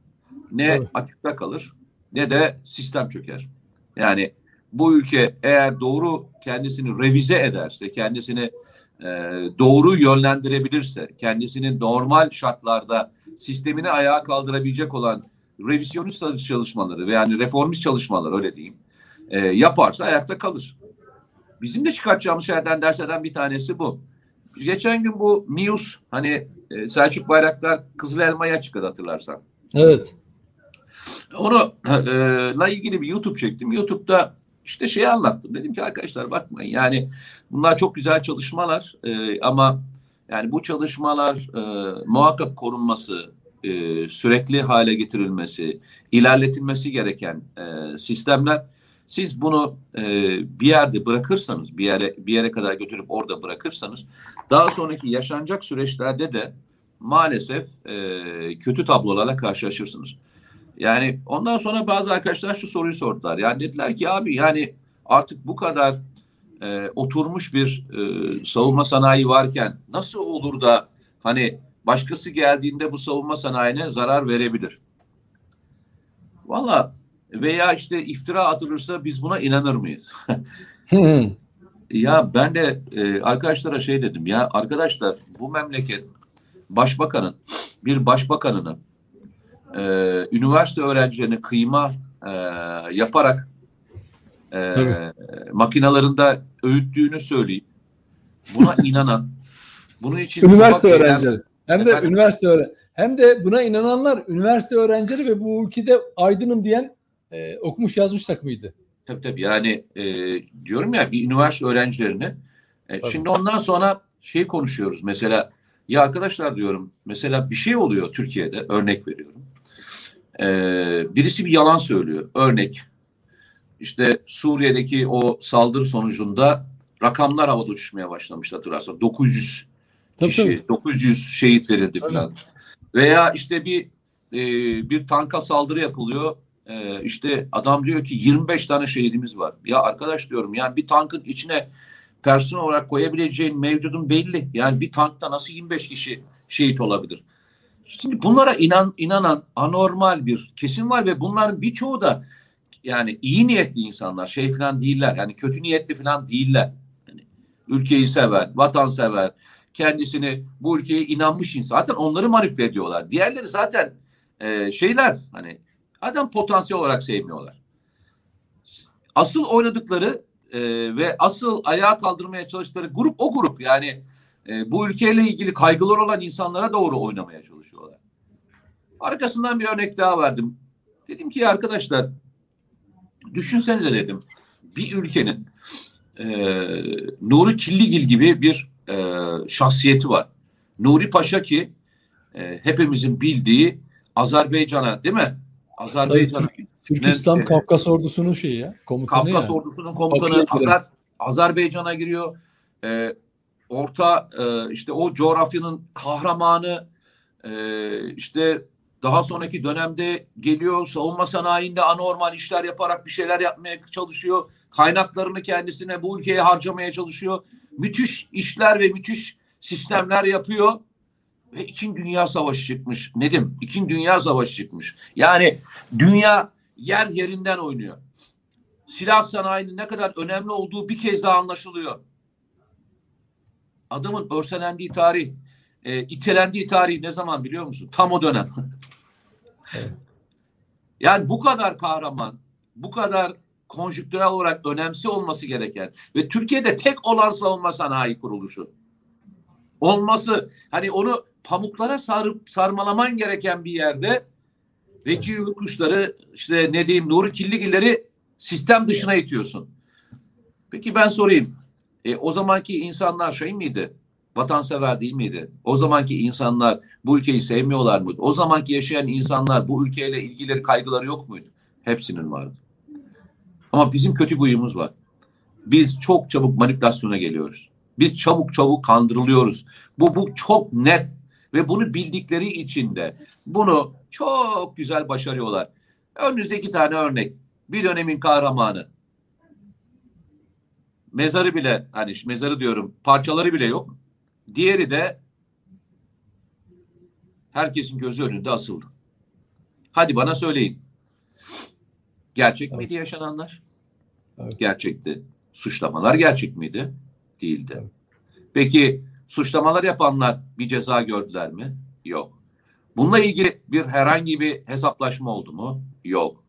ne evet. açıkta kalır, ne de sistem çöker. Yani bu ülke eğer doğru kendisini revize ederse, kendisini e, doğru yönlendirebilirse, kendisini normal şartlarda sistemini ayağa kaldırabilecek olan revizyonist çalışmaları yani reformist çalışmalar öyle diyeyim e, yaparsa ayakta kalır. Bizim de çıkartacağımız şeylerden derslerden bir tanesi bu. Geçen gün bu News hani e, Selçuk Bayraktar Kızıl Elma'ya çıktı hatırlarsan. Evet. Onu e, la ilgili bir YouTube çektim. YouTube'da işte şeyi anlattım. Dedim ki arkadaşlar bakmayın yani bunlar çok güzel çalışmalar e, ama yani bu çalışmalar e, muhakkak korunması, e, sürekli hale getirilmesi, ilerletilmesi gereken e, sistemler. Siz bunu e, bir yerde bırakırsanız, bir yere bir yere kadar götürüp orada bırakırsanız, daha sonraki yaşanacak süreçlerde de maalesef e, kötü tablolarla karşılaşırsınız. Yani ondan sonra bazı arkadaşlar şu soruyu sordular. Yani dediler ki abi yani artık bu kadar e, oturmuş bir e, savunma sanayi varken nasıl olur da hani başkası geldiğinde bu savunma sanayine zarar verebilir? Valla veya işte iftira atılırsa biz buna inanır mıyız? [LAUGHS] ya ben de e, arkadaşlara şey dedim ya arkadaşlar bu memleket başbakanın bir başbakanını e, üniversite öğrencilerine kıyma e, yaparak e, makinalarında öğüttüğünü söyleyip buna [LAUGHS] inanan bunun için üniversite öğrencileri. Hem de efendim, üniversite öğren hem de buna inananlar üniversite öğrencileri ve bu ülkede aydınım diyen e, okumuş yazmış takımıydı. Tabii tabii yani e, diyorum ya bir üniversite öğrencilerini e, şimdi ondan sonra şey konuşuyoruz mesela ya arkadaşlar diyorum mesela bir şey oluyor Türkiye'de örnek veriyorum. E, birisi bir yalan söylüyor örnek işte Suriye'deki o saldırı sonucunda rakamlar havada uçuşmaya başlamıştı hatırlarsan. 900 Tabii, kişi, tabii. 900 şehit verildi filan. Veya işte bir e, bir tanka saldırı yapılıyor. E, işte adam diyor ki 25 tane şehidimiz var. Ya arkadaş diyorum yani bir tankın içine personel olarak koyabileceğin mevcudun belli. Yani bir tankta nasıl 25 kişi şehit olabilir? Şimdi bunlara inan inanan anormal bir kesim var ve bunların birçoğu da yani iyi niyetli insanlar, şey falan değiller. Yani kötü niyetli falan değiller. Yani ülkeyi sever, kendisini bu ülkeye inanmış insan. Zaten onları manipüle ediyorlar. Diğerleri zaten e, şeyler hani adam potansiyel olarak sevmiyorlar. Asıl oynadıkları e, ve asıl ayağa kaldırmaya çalıştıkları grup o grup. Yani e, bu ülkeyle ilgili kaygılar olan insanlara doğru oynamaya çalışıyorlar. Arkasından bir örnek daha verdim. Dedim ki arkadaşlar düşünsenize dedim bir ülkenin e, Nuri Killigil gibi bir e, şahsiyeti var. Nuri Paşa ki e, hepimizin bildiği Azerbaycan'a değil mi? Tabii, Azerbaycan'a Türk, Türk Ne- İslam e, Kafkas ordusunun şeyi ya. Komutanı Kafkas ya. ordusunun komutanı. Azer, Azerbaycan'a giriyor. Ee, orta e, işte o coğrafyanın kahramanı e, işte daha sonraki dönemde geliyor savunma sanayinde anormal işler yaparak bir şeyler yapmaya çalışıyor. Kaynaklarını kendisine bu ülkeye harcamaya çalışıyor. Müthiş işler ve müthiş sistemler yapıyor. Ve İkinci Dünya Savaşı çıkmış. Nedim? İkinci Dünya Savaşı çıkmış. Yani dünya yer yerinden oynuyor silah sanayinin ne kadar önemli olduğu bir kez daha anlaşılıyor. Adamın örselendiği tarih, e, itelendiği tarih ne zaman biliyor musun? Tam o dönem. Yani bu kadar kahraman, bu kadar konjüktürel olarak önemsi olması gereken ve Türkiye'de tek olan savunma sanayi kuruluşu olması hani onu pamuklara sarıp sarmalaman gereken bir yerde Veci kuşları işte ne diyeyim Nuri Killigilleri sistem dışına itiyorsun. Peki ben sorayım. E, o zamanki insanlar şey miydi? Vatansever değil miydi? O zamanki insanlar bu ülkeyi sevmiyorlar mıydı? O zamanki yaşayan insanlar bu ülkeyle ilgileri kaygıları yok muydu? Hepsinin vardı. Ama bizim kötü huyumuz var. Biz çok çabuk manipülasyona geliyoruz. Biz çabuk çabuk kandırılıyoruz. Bu bu çok net ve bunu bildikleri için de bunu çok güzel başarıyorlar. Önünüzde iki tane örnek. Bir dönemin kahramanı. Mezarı bile hani mezarı diyorum parçaları bile yok. Diğeri de herkesin gözü önünde asıldı. Hadi bana söyleyin. Gerçek Evet. miydi yaşananlar? Evet. Gerçekti. Suçlamalar gerçek miydi? Değildi. Evet. Peki suçlamalar yapanlar bir ceza gördüler mi? Yok. Bununla ilgili bir herhangi bir hesaplaşma oldu mu? Yok.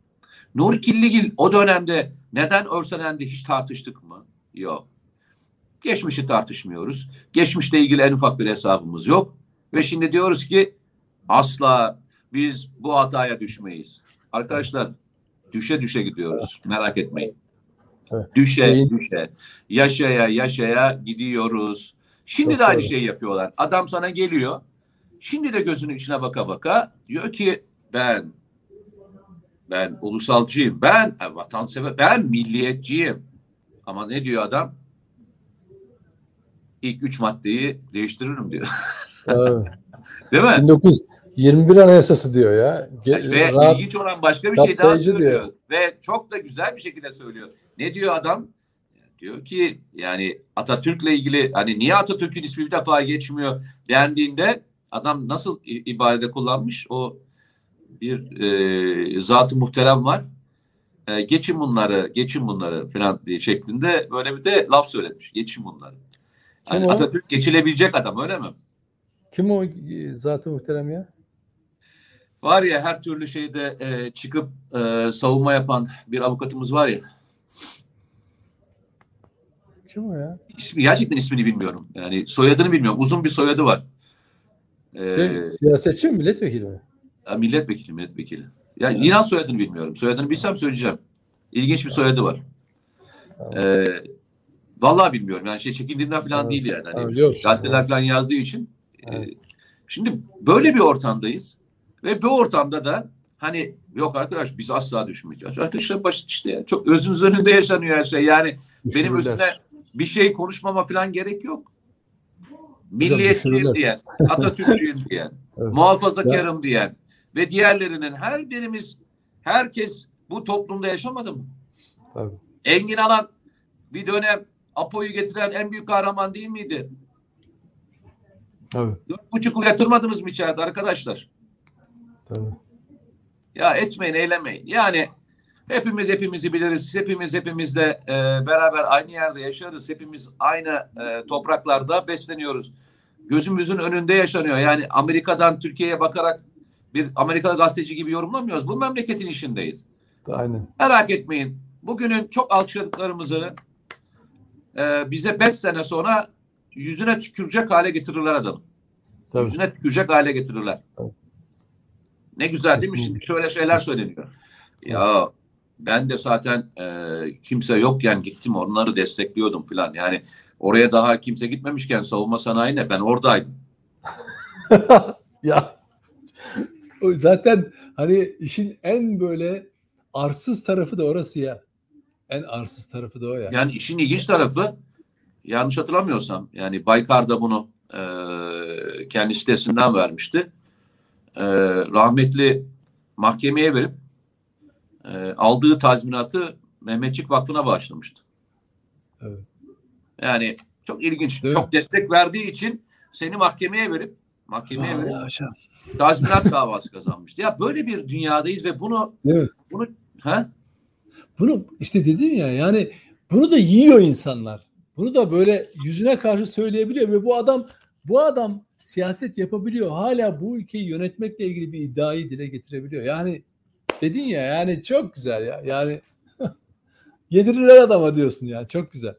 Nuri Killigil o dönemde neden örselendi hiç tartıştık mı? Yok. Geçmişi tartışmıyoruz. Geçmişle ilgili en ufak bir hesabımız yok. Ve şimdi diyoruz ki asla biz bu hataya düşmeyiz. Arkadaşlar düşe düşe gidiyoruz. Merak etmeyin. Düşe düşe. Yaşaya yaşaya gidiyoruz. Şimdi Çok de aynı doğru. şeyi yapıyorlar. Adam sana geliyor. Şimdi de gözünün içine baka baka diyor ki ben ben ulusalcıyım. Ben e, vatansever. Ben milliyetçiyim. Ama ne diyor adam? İlk üç maddeyi değiştiririm diyor. Evet. [LAUGHS] Değil mi? 1921 Anayasası diyor ya. Ge- Ve rahat- ilginç olan başka bir şey daha söylüyor. diyor. Ve çok da güzel bir şekilde söylüyor. Ne diyor adam? Diyor ki yani Atatürk'le ilgili hani niye Atatürk'ün ismi bir defa geçmiyor dendiğinde adam nasıl ibarede kullanmış? O bir e, zat-ı muhterem var. E, geçin bunları, geçin bunları falan diye şeklinde böyle bir de laf söylemiş. Geçin bunları. Kim Yani o? Atatürk geçilebilecek adam öyle mi? Kim o e, zat-ı muhterem ya? Var ya her türlü şeyde e, çıkıp e, savunma yapan bir avukatımız var ya. Kim o ya? İsmi, gerçekten ismini bilmiyorum. Yani soyadını bilmiyorum. Uzun bir soyadı var. E, Şey, siyasetçi mi milletvekili mi? milletvekili, milletvekili. Ya inan soyadını bilmiyorum. Soyadını bilsem söyleyeceğim. İlginç bir soyadı var. Tamam. E, vallahi bilmiyorum. Yani şey çekindiğimden falan Tamam. değil yani. Hani yok. gazeteler falan yazdığı için. E, Evet. şimdi böyle bir ortamdayız. Ve bu ortamda da hani yok arkadaş biz asla düşmeyeceğiz. Arkadaşlar basit işte ya. Çok özünüz önünde yaşanıyor her şey. Yani benim Düşürürler. üstüne bir şey konuşmama falan gerek yok. Milliyetçiyim diyen, Atatürkçüyüm [LAUGHS] diyen, Evet. muhafazakarım diyen ve diğerlerinin her birimiz, herkes bu toplumda yaşamadı mı? Tabii. Engin Alan bir dönem Apo'yu getiren en büyük kahraman değil miydi? Tabii. Dört buçuk yatırmadınız mı içeride arkadaşlar? Tabii. Ya etmeyin, eylemeyin. Yani hepimiz hepimizi biliriz. Hepimiz hepimizle e, beraber aynı yerde yaşarız. Hepimiz aynı e, topraklarda besleniyoruz. Gözümüzün önünde yaşanıyor. Yani Amerika'dan Türkiye'ye bakarak bir Amerikalı gazeteci gibi yorumlamıyoruz. Bu memleketin işindeyiz. Aynen. Merak etmeyin. Bugünün çok alçaldıklarımızı e, bize beş sene sonra yüzüne tükürecek hale getirirler adamı. Tabii. Yüzüne tükürecek hale getirirler. Tabii. Ne güzel değil mi? Kesinlikle. Şimdi şöyle şeyler söyleniyor. Ya ben de zaten e, kimse yokken gittim onları destekliyordum filan. Yani oraya daha kimse gitmemişken savunma sanayine ben oradaydım. [LAUGHS] ya zaten hani işin en böyle arsız tarafı da orası ya. En arsız tarafı da o ya. Yani işin ilginç tarafı yanlış hatırlamıyorsam yani Baykar da bunu e, kendi sitesinden vermişti. E, rahmetli mahkemeye verip e, aldığı tazminatı Mehmetçik Vakfı'na bağışlamıştı. Evet. Yani çok ilginç. Değil çok mi? destek verdiği için seni mahkemeye verip mahkemeye verip Vallahi hocam. tazminat davası kazanmıştı. Ya böyle bir dünyadayız ve bunu bunu ha? Bunu işte dedim ya yani bunu da yiyor insanlar. Bunu da böyle yüzüne karşı söyleyebiliyor ve bu adam bu adam siyaset yapabiliyor. Hala bu ülkeyi yönetmekle ilgili bir iddiayı dile getirebiliyor. Yani dedin ya yani çok güzel ya. Yani [LAUGHS] yedirirler adama diyorsun ya. Çok güzel.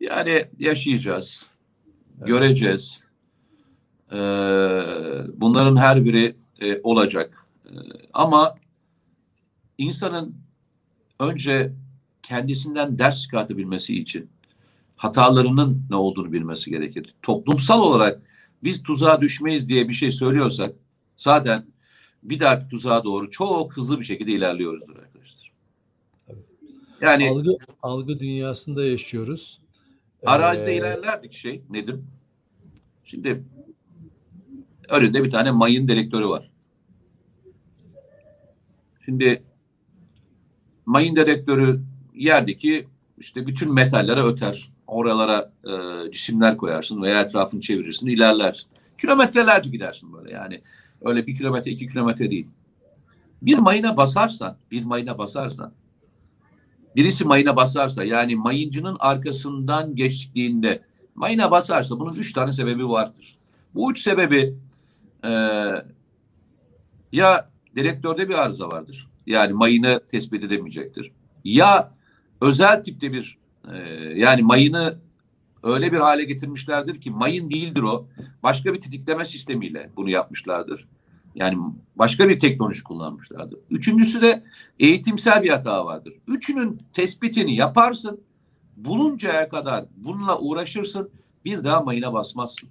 Yani yaşayacağız. Göreceğiz. Ee, bunların her biri e, olacak. Ee, ama insanın önce kendisinden ders çıkartabilmesi için hatalarının ne olduğunu bilmesi gerekir. Toplumsal olarak biz tuzağa düşmeyiz diye bir şey söylüyorsak zaten bir dahaki tuzağa doğru çok hızlı bir şekilde ilerliyoruzdur arkadaşlar. Yani Algı algı dünyasında yaşıyoruz. Arazide Ee, ilerlerdik şey Nedim. Şimdi önünde bir tane mayın dedektörü var. Şimdi mayın dedektörü yerdeki işte bütün metallere öter. Oralara e, cisimler koyarsın veya etrafını çevirirsin, ilerlersin. Kilometrelerce gidersin böyle yani. Öyle bir kilometre, iki kilometre değil. Bir mayına basarsan, bir mayına basarsan birisi mayına basarsa yani mayıncının arkasından geçtiğinde mayına basarsa bunun üç tane sebebi vardır. Bu üç sebebi e, ya direktörde bir arıza vardır. Yani mayını tespit edemeyecektir. Ya özel tipte bir e, yani mayını öyle bir hale getirmişlerdir ki mayın değildir o. Başka bir tetikleme sistemiyle bunu yapmışlardır. Yani başka bir teknoloji kullanmışlardır. Üçüncüsü de eğitimsel bir hata vardır. Üçünün tespitini yaparsın. Buluncaya kadar bununla uğraşırsın. Bir daha mayına basmazsın.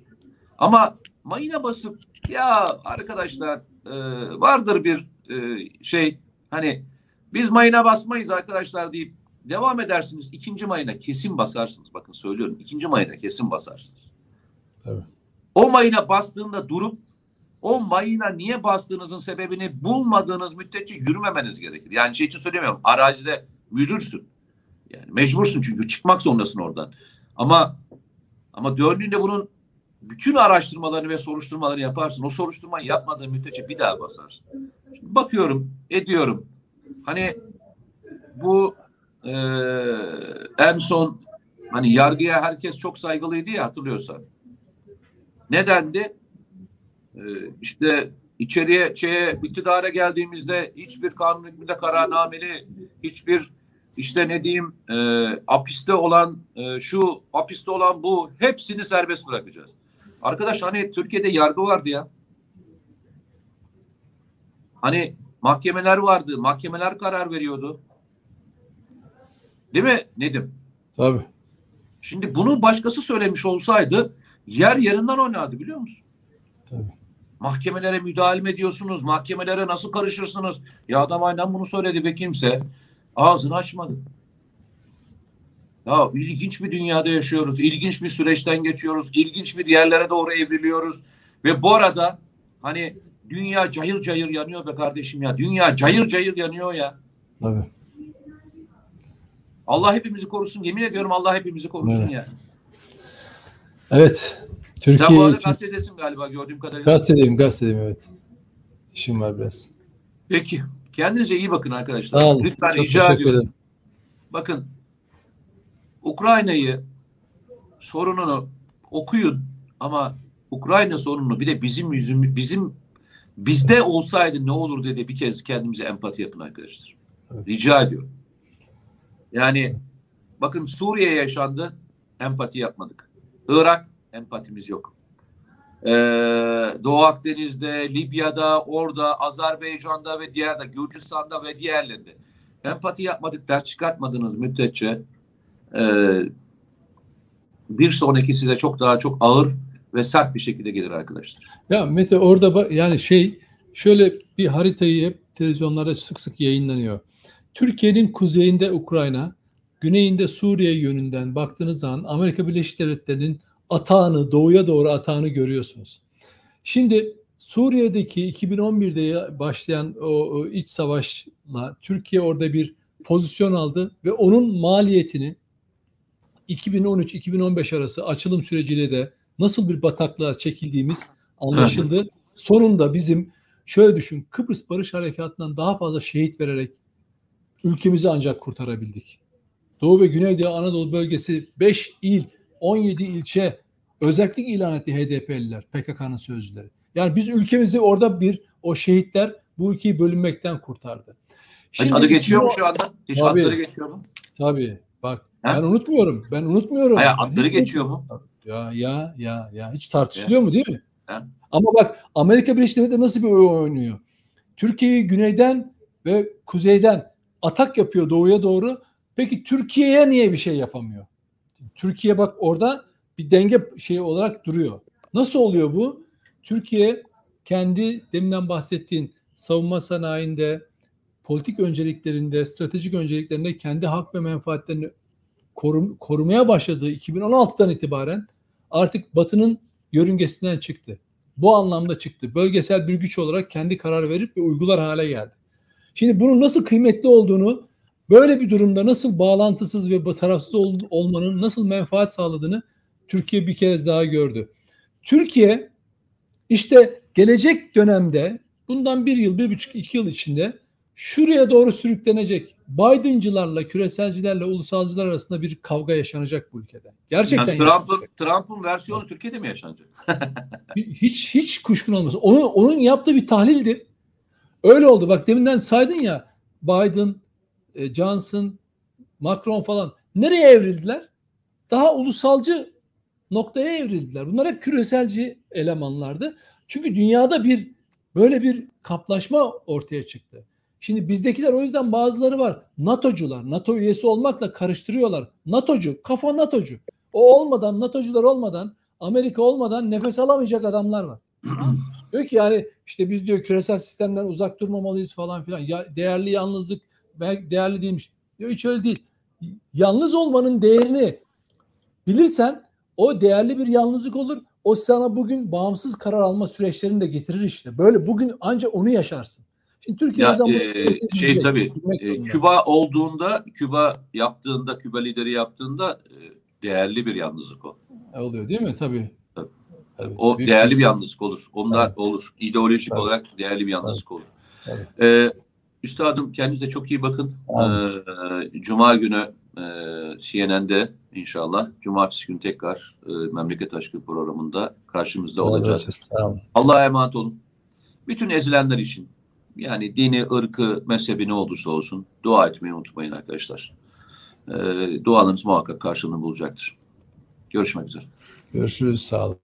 Ama mayına basıp ya arkadaşlar e, vardır bir e, şey hani biz mayına basmayız arkadaşlar deyip devam edersiniz. İkinci mayına kesin basarsınız. Bakın söylüyorum. ikinci mayına kesin basarsınız. Tabii. O mayına bastığında durup o mayına niye bastığınızın sebebini bulmadığınız müddetçe yürümemeniz gerekir. Yani şey için söylemiyorum. Arazide yürürsün. Yani mecbursun çünkü çıkmak zorundasın oradan. Ama ama döndüğünde bunun bütün araştırmalarını ve soruşturmalarını yaparsın. O soruşturmayı yapmadığın müddetçe bir daha basarsın. Şimdi bakıyorum, ediyorum. Hani bu e, en son hani yargıya herkes çok saygılıydı ya hatırlıyorsan. Nedendi? Ee, işte içeriye şeye iktidara geldiğimizde hiçbir kanun hükmünde kararnameli hiçbir işte ne diyeyim e, hapiste olan e, şu hapiste olan bu hepsini serbest bırakacağız. Arkadaş hani Türkiye'de yargı vardı ya. Hani mahkemeler vardı. Mahkemeler karar veriyordu. Değil mi Nedim? Tabii. Şimdi bunu başkası söylemiş olsaydı yer yerinden oynardı biliyor musun? Tabii. Mahkemelere müdahale mi ediyorsunuz? Mahkemelere nasıl karışırsınız? Ya adam aynen bunu söyledi ve kimse ağzını açmadı. Ya ilginç bir dünyada yaşıyoruz. İlginç bir süreçten geçiyoruz. İlginç bir yerlere doğru evriliyoruz. Ve bu arada hani dünya cayır cayır yanıyor be kardeşim ya. Dünya cayır cayır yanıyor ya. Tabii. Allah hepimizi korusun. Yemin ediyorum Allah hepimizi korusun Evet. ya. Evet. Sen bu Türkiye arada gazetedesin galiba gördüğüm kadarıyla. gazetedeyim, gazetedeyim evet. İşim var biraz. Peki. Kendinize iyi bakın arkadaşlar. Sağ olun. Lütfen Çok rica ediyorum. ederim. Bakın Ukrayna'yı sorununu okuyun ama Ukrayna sorununu bir de bizim yüzümüz bizim bizde olsaydı ne olur dedi bir kez kendimize empati yapın arkadaşlar. Evet. Rica ediyorum. Yani bakın Suriye yaşandı empati yapmadık. Irak empatimiz yok. Ee, Doğu Akdeniz'de, Libya'da, orada, Azerbaycan'da ve diğerde, Gürcistan'da ve diğerlerinde empati yapmadık, ders çıkartmadığınız müddetçe e, bir sonrakisi de çok daha çok ağır ve sert bir şekilde gelir arkadaşlar. Ya Mete orada yani şey şöyle bir haritayı hep televizyonlarda sık sık yayınlanıyor. Türkiye'nin kuzeyinde Ukrayna, güneyinde Suriye yönünden baktığınız zaman Amerika Birleşik Devletleri'nin atağını, doğuya doğru atağını görüyorsunuz. Şimdi Suriye'deki 2011'de başlayan o, o iç savaşla Türkiye orada bir pozisyon aldı ve onun maliyetini 2013-2015 arası açılım süreciyle de nasıl bir bataklığa çekildiğimiz anlaşıldı. Sonunda bizim şöyle düşün Kıbrıs Barış Harekatı'ndan daha fazla şehit vererek ülkemizi ancak kurtarabildik. Doğu ve Güneydoğu Anadolu bölgesi 5 il, 17 ilçe özellik ilan etti HDP'liler, PKK'nın sözcüleri. Yani biz ülkemizi orada bir o şehitler bu ülkeyi bölünmekten kurtardı. Hiç adı geçiyor mu 2010 şu anda? Hiç Tabii. adları geçiyor mu? Tabii. Bak Ha? ben unutmuyorum. Ben unutmuyorum. Hayır, adları hiç geçiyor mu? Ya ya ya ya hiç tartışılıyor mu değil mi? Ha? Ama bak Amerika Birleşik Devletleri nasıl bir oyun oynuyor? Türkiye'yi güneyden ve kuzeyden atak yapıyor doğuya doğru. Peki Türkiye'ye niye bir şey yapamıyor? Türkiye bak orada bir denge şeyi olarak duruyor. Nasıl oluyor bu? Türkiye kendi deminden bahsettiğin savunma sanayinde, politik önceliklerinde, stratejik önceliklerinde kendi hak ve menfaatlerini korum- korumaya başladığı 2016'dan itibaren artık Batı'nın yörüngesinden çıktı. Bu anlamda çıktı. Bölgesel bir güç olarak kendi karar verip ve uygular hale geldi. Şimdi bunun nasıl kıymetli olduğunu, böyle bir durumda nasıl bağlantısız ve tarafsız ol- olmanın nasıl menfaat sağladığını Türkiye bir kez daha gördü. Türkiye işte gelecek dönemde bundan bir yıl, bir buçuk, iki yıl içinde şuraya doğru sürüklenecek. Biden'cılarla, küreselcilerle, ulusalcılar arasında bir kavga yaşanacak bu ülkede. Gerçekten Yani Trump'ın. Trump'ın versiyonu Türkiye'de mi yaşanacak? hiç hiç kuşkun olmasın. Onun onun yaptığı bir tahlildi. Öyle oldu. Bak deminden saydın ya Biden, e, Johnson, Macron falan nereye evrildiler? Daha ulusalcı noktaya evrildiler. Bunlar hep küreselci elemanlardı. Çünkü dünyada bir böyle bir kaplaşma ortaya çıktı. Şimdi bizdekiler o yüzden bazıları var. NATO'cular. NATO üyesi olmakla karıştırıyorlar. NATO'cu, kafa NATO'cu. O olmadan, NATO'cular olmadan, Amerika olmadan nefes alamayacak adamlar var. [CLEARS THROAT] diyor ki yani işte biz diyor küresel sistemden uzak durmamalıyız falan filan. Ya, değerli yalnızlık belki değerli değilmiş. Yok hiç öyle değil. Yalnız olmanın değerini bilirsen o değerli bir yalnızlık olur. O sana bugün bağımsız karar alma süreçlerini de getirir işte. Böyle bugün ancak onu yaşarsın. Şimdi Türkiye Ya e, şey tabii e, Küba olduğunda, Küba yaptığında, Küba lideri yaptığında e, değerli bir yalnızlık o. oluyor değil mi? Tabii. Tabii. O Büyük değerli bir- yalnızlık olur. Onlar Tabii. olur. İdeolojik Tabii. olarak değerli bir yalnızlık olur. Tabii. Ee, üstadım kendinize çok iyi bakın. Ee, Cuma günü e, CNN'de inşallah. Cumartesi günü tekrar e, Memleket Aşkı programında karşımızda olacağız. Sağ olun. Allah'a emanet olun. Bütün ezilenler için yani dini, ırkı, mezhebi ne olursa olsun dua etmeyi unutmayın arkadaşlar. Ee, dualarınız muhakkak karşılığını bulacaktır. Görüşmek üzere. Görüşürüz. Sağ olun.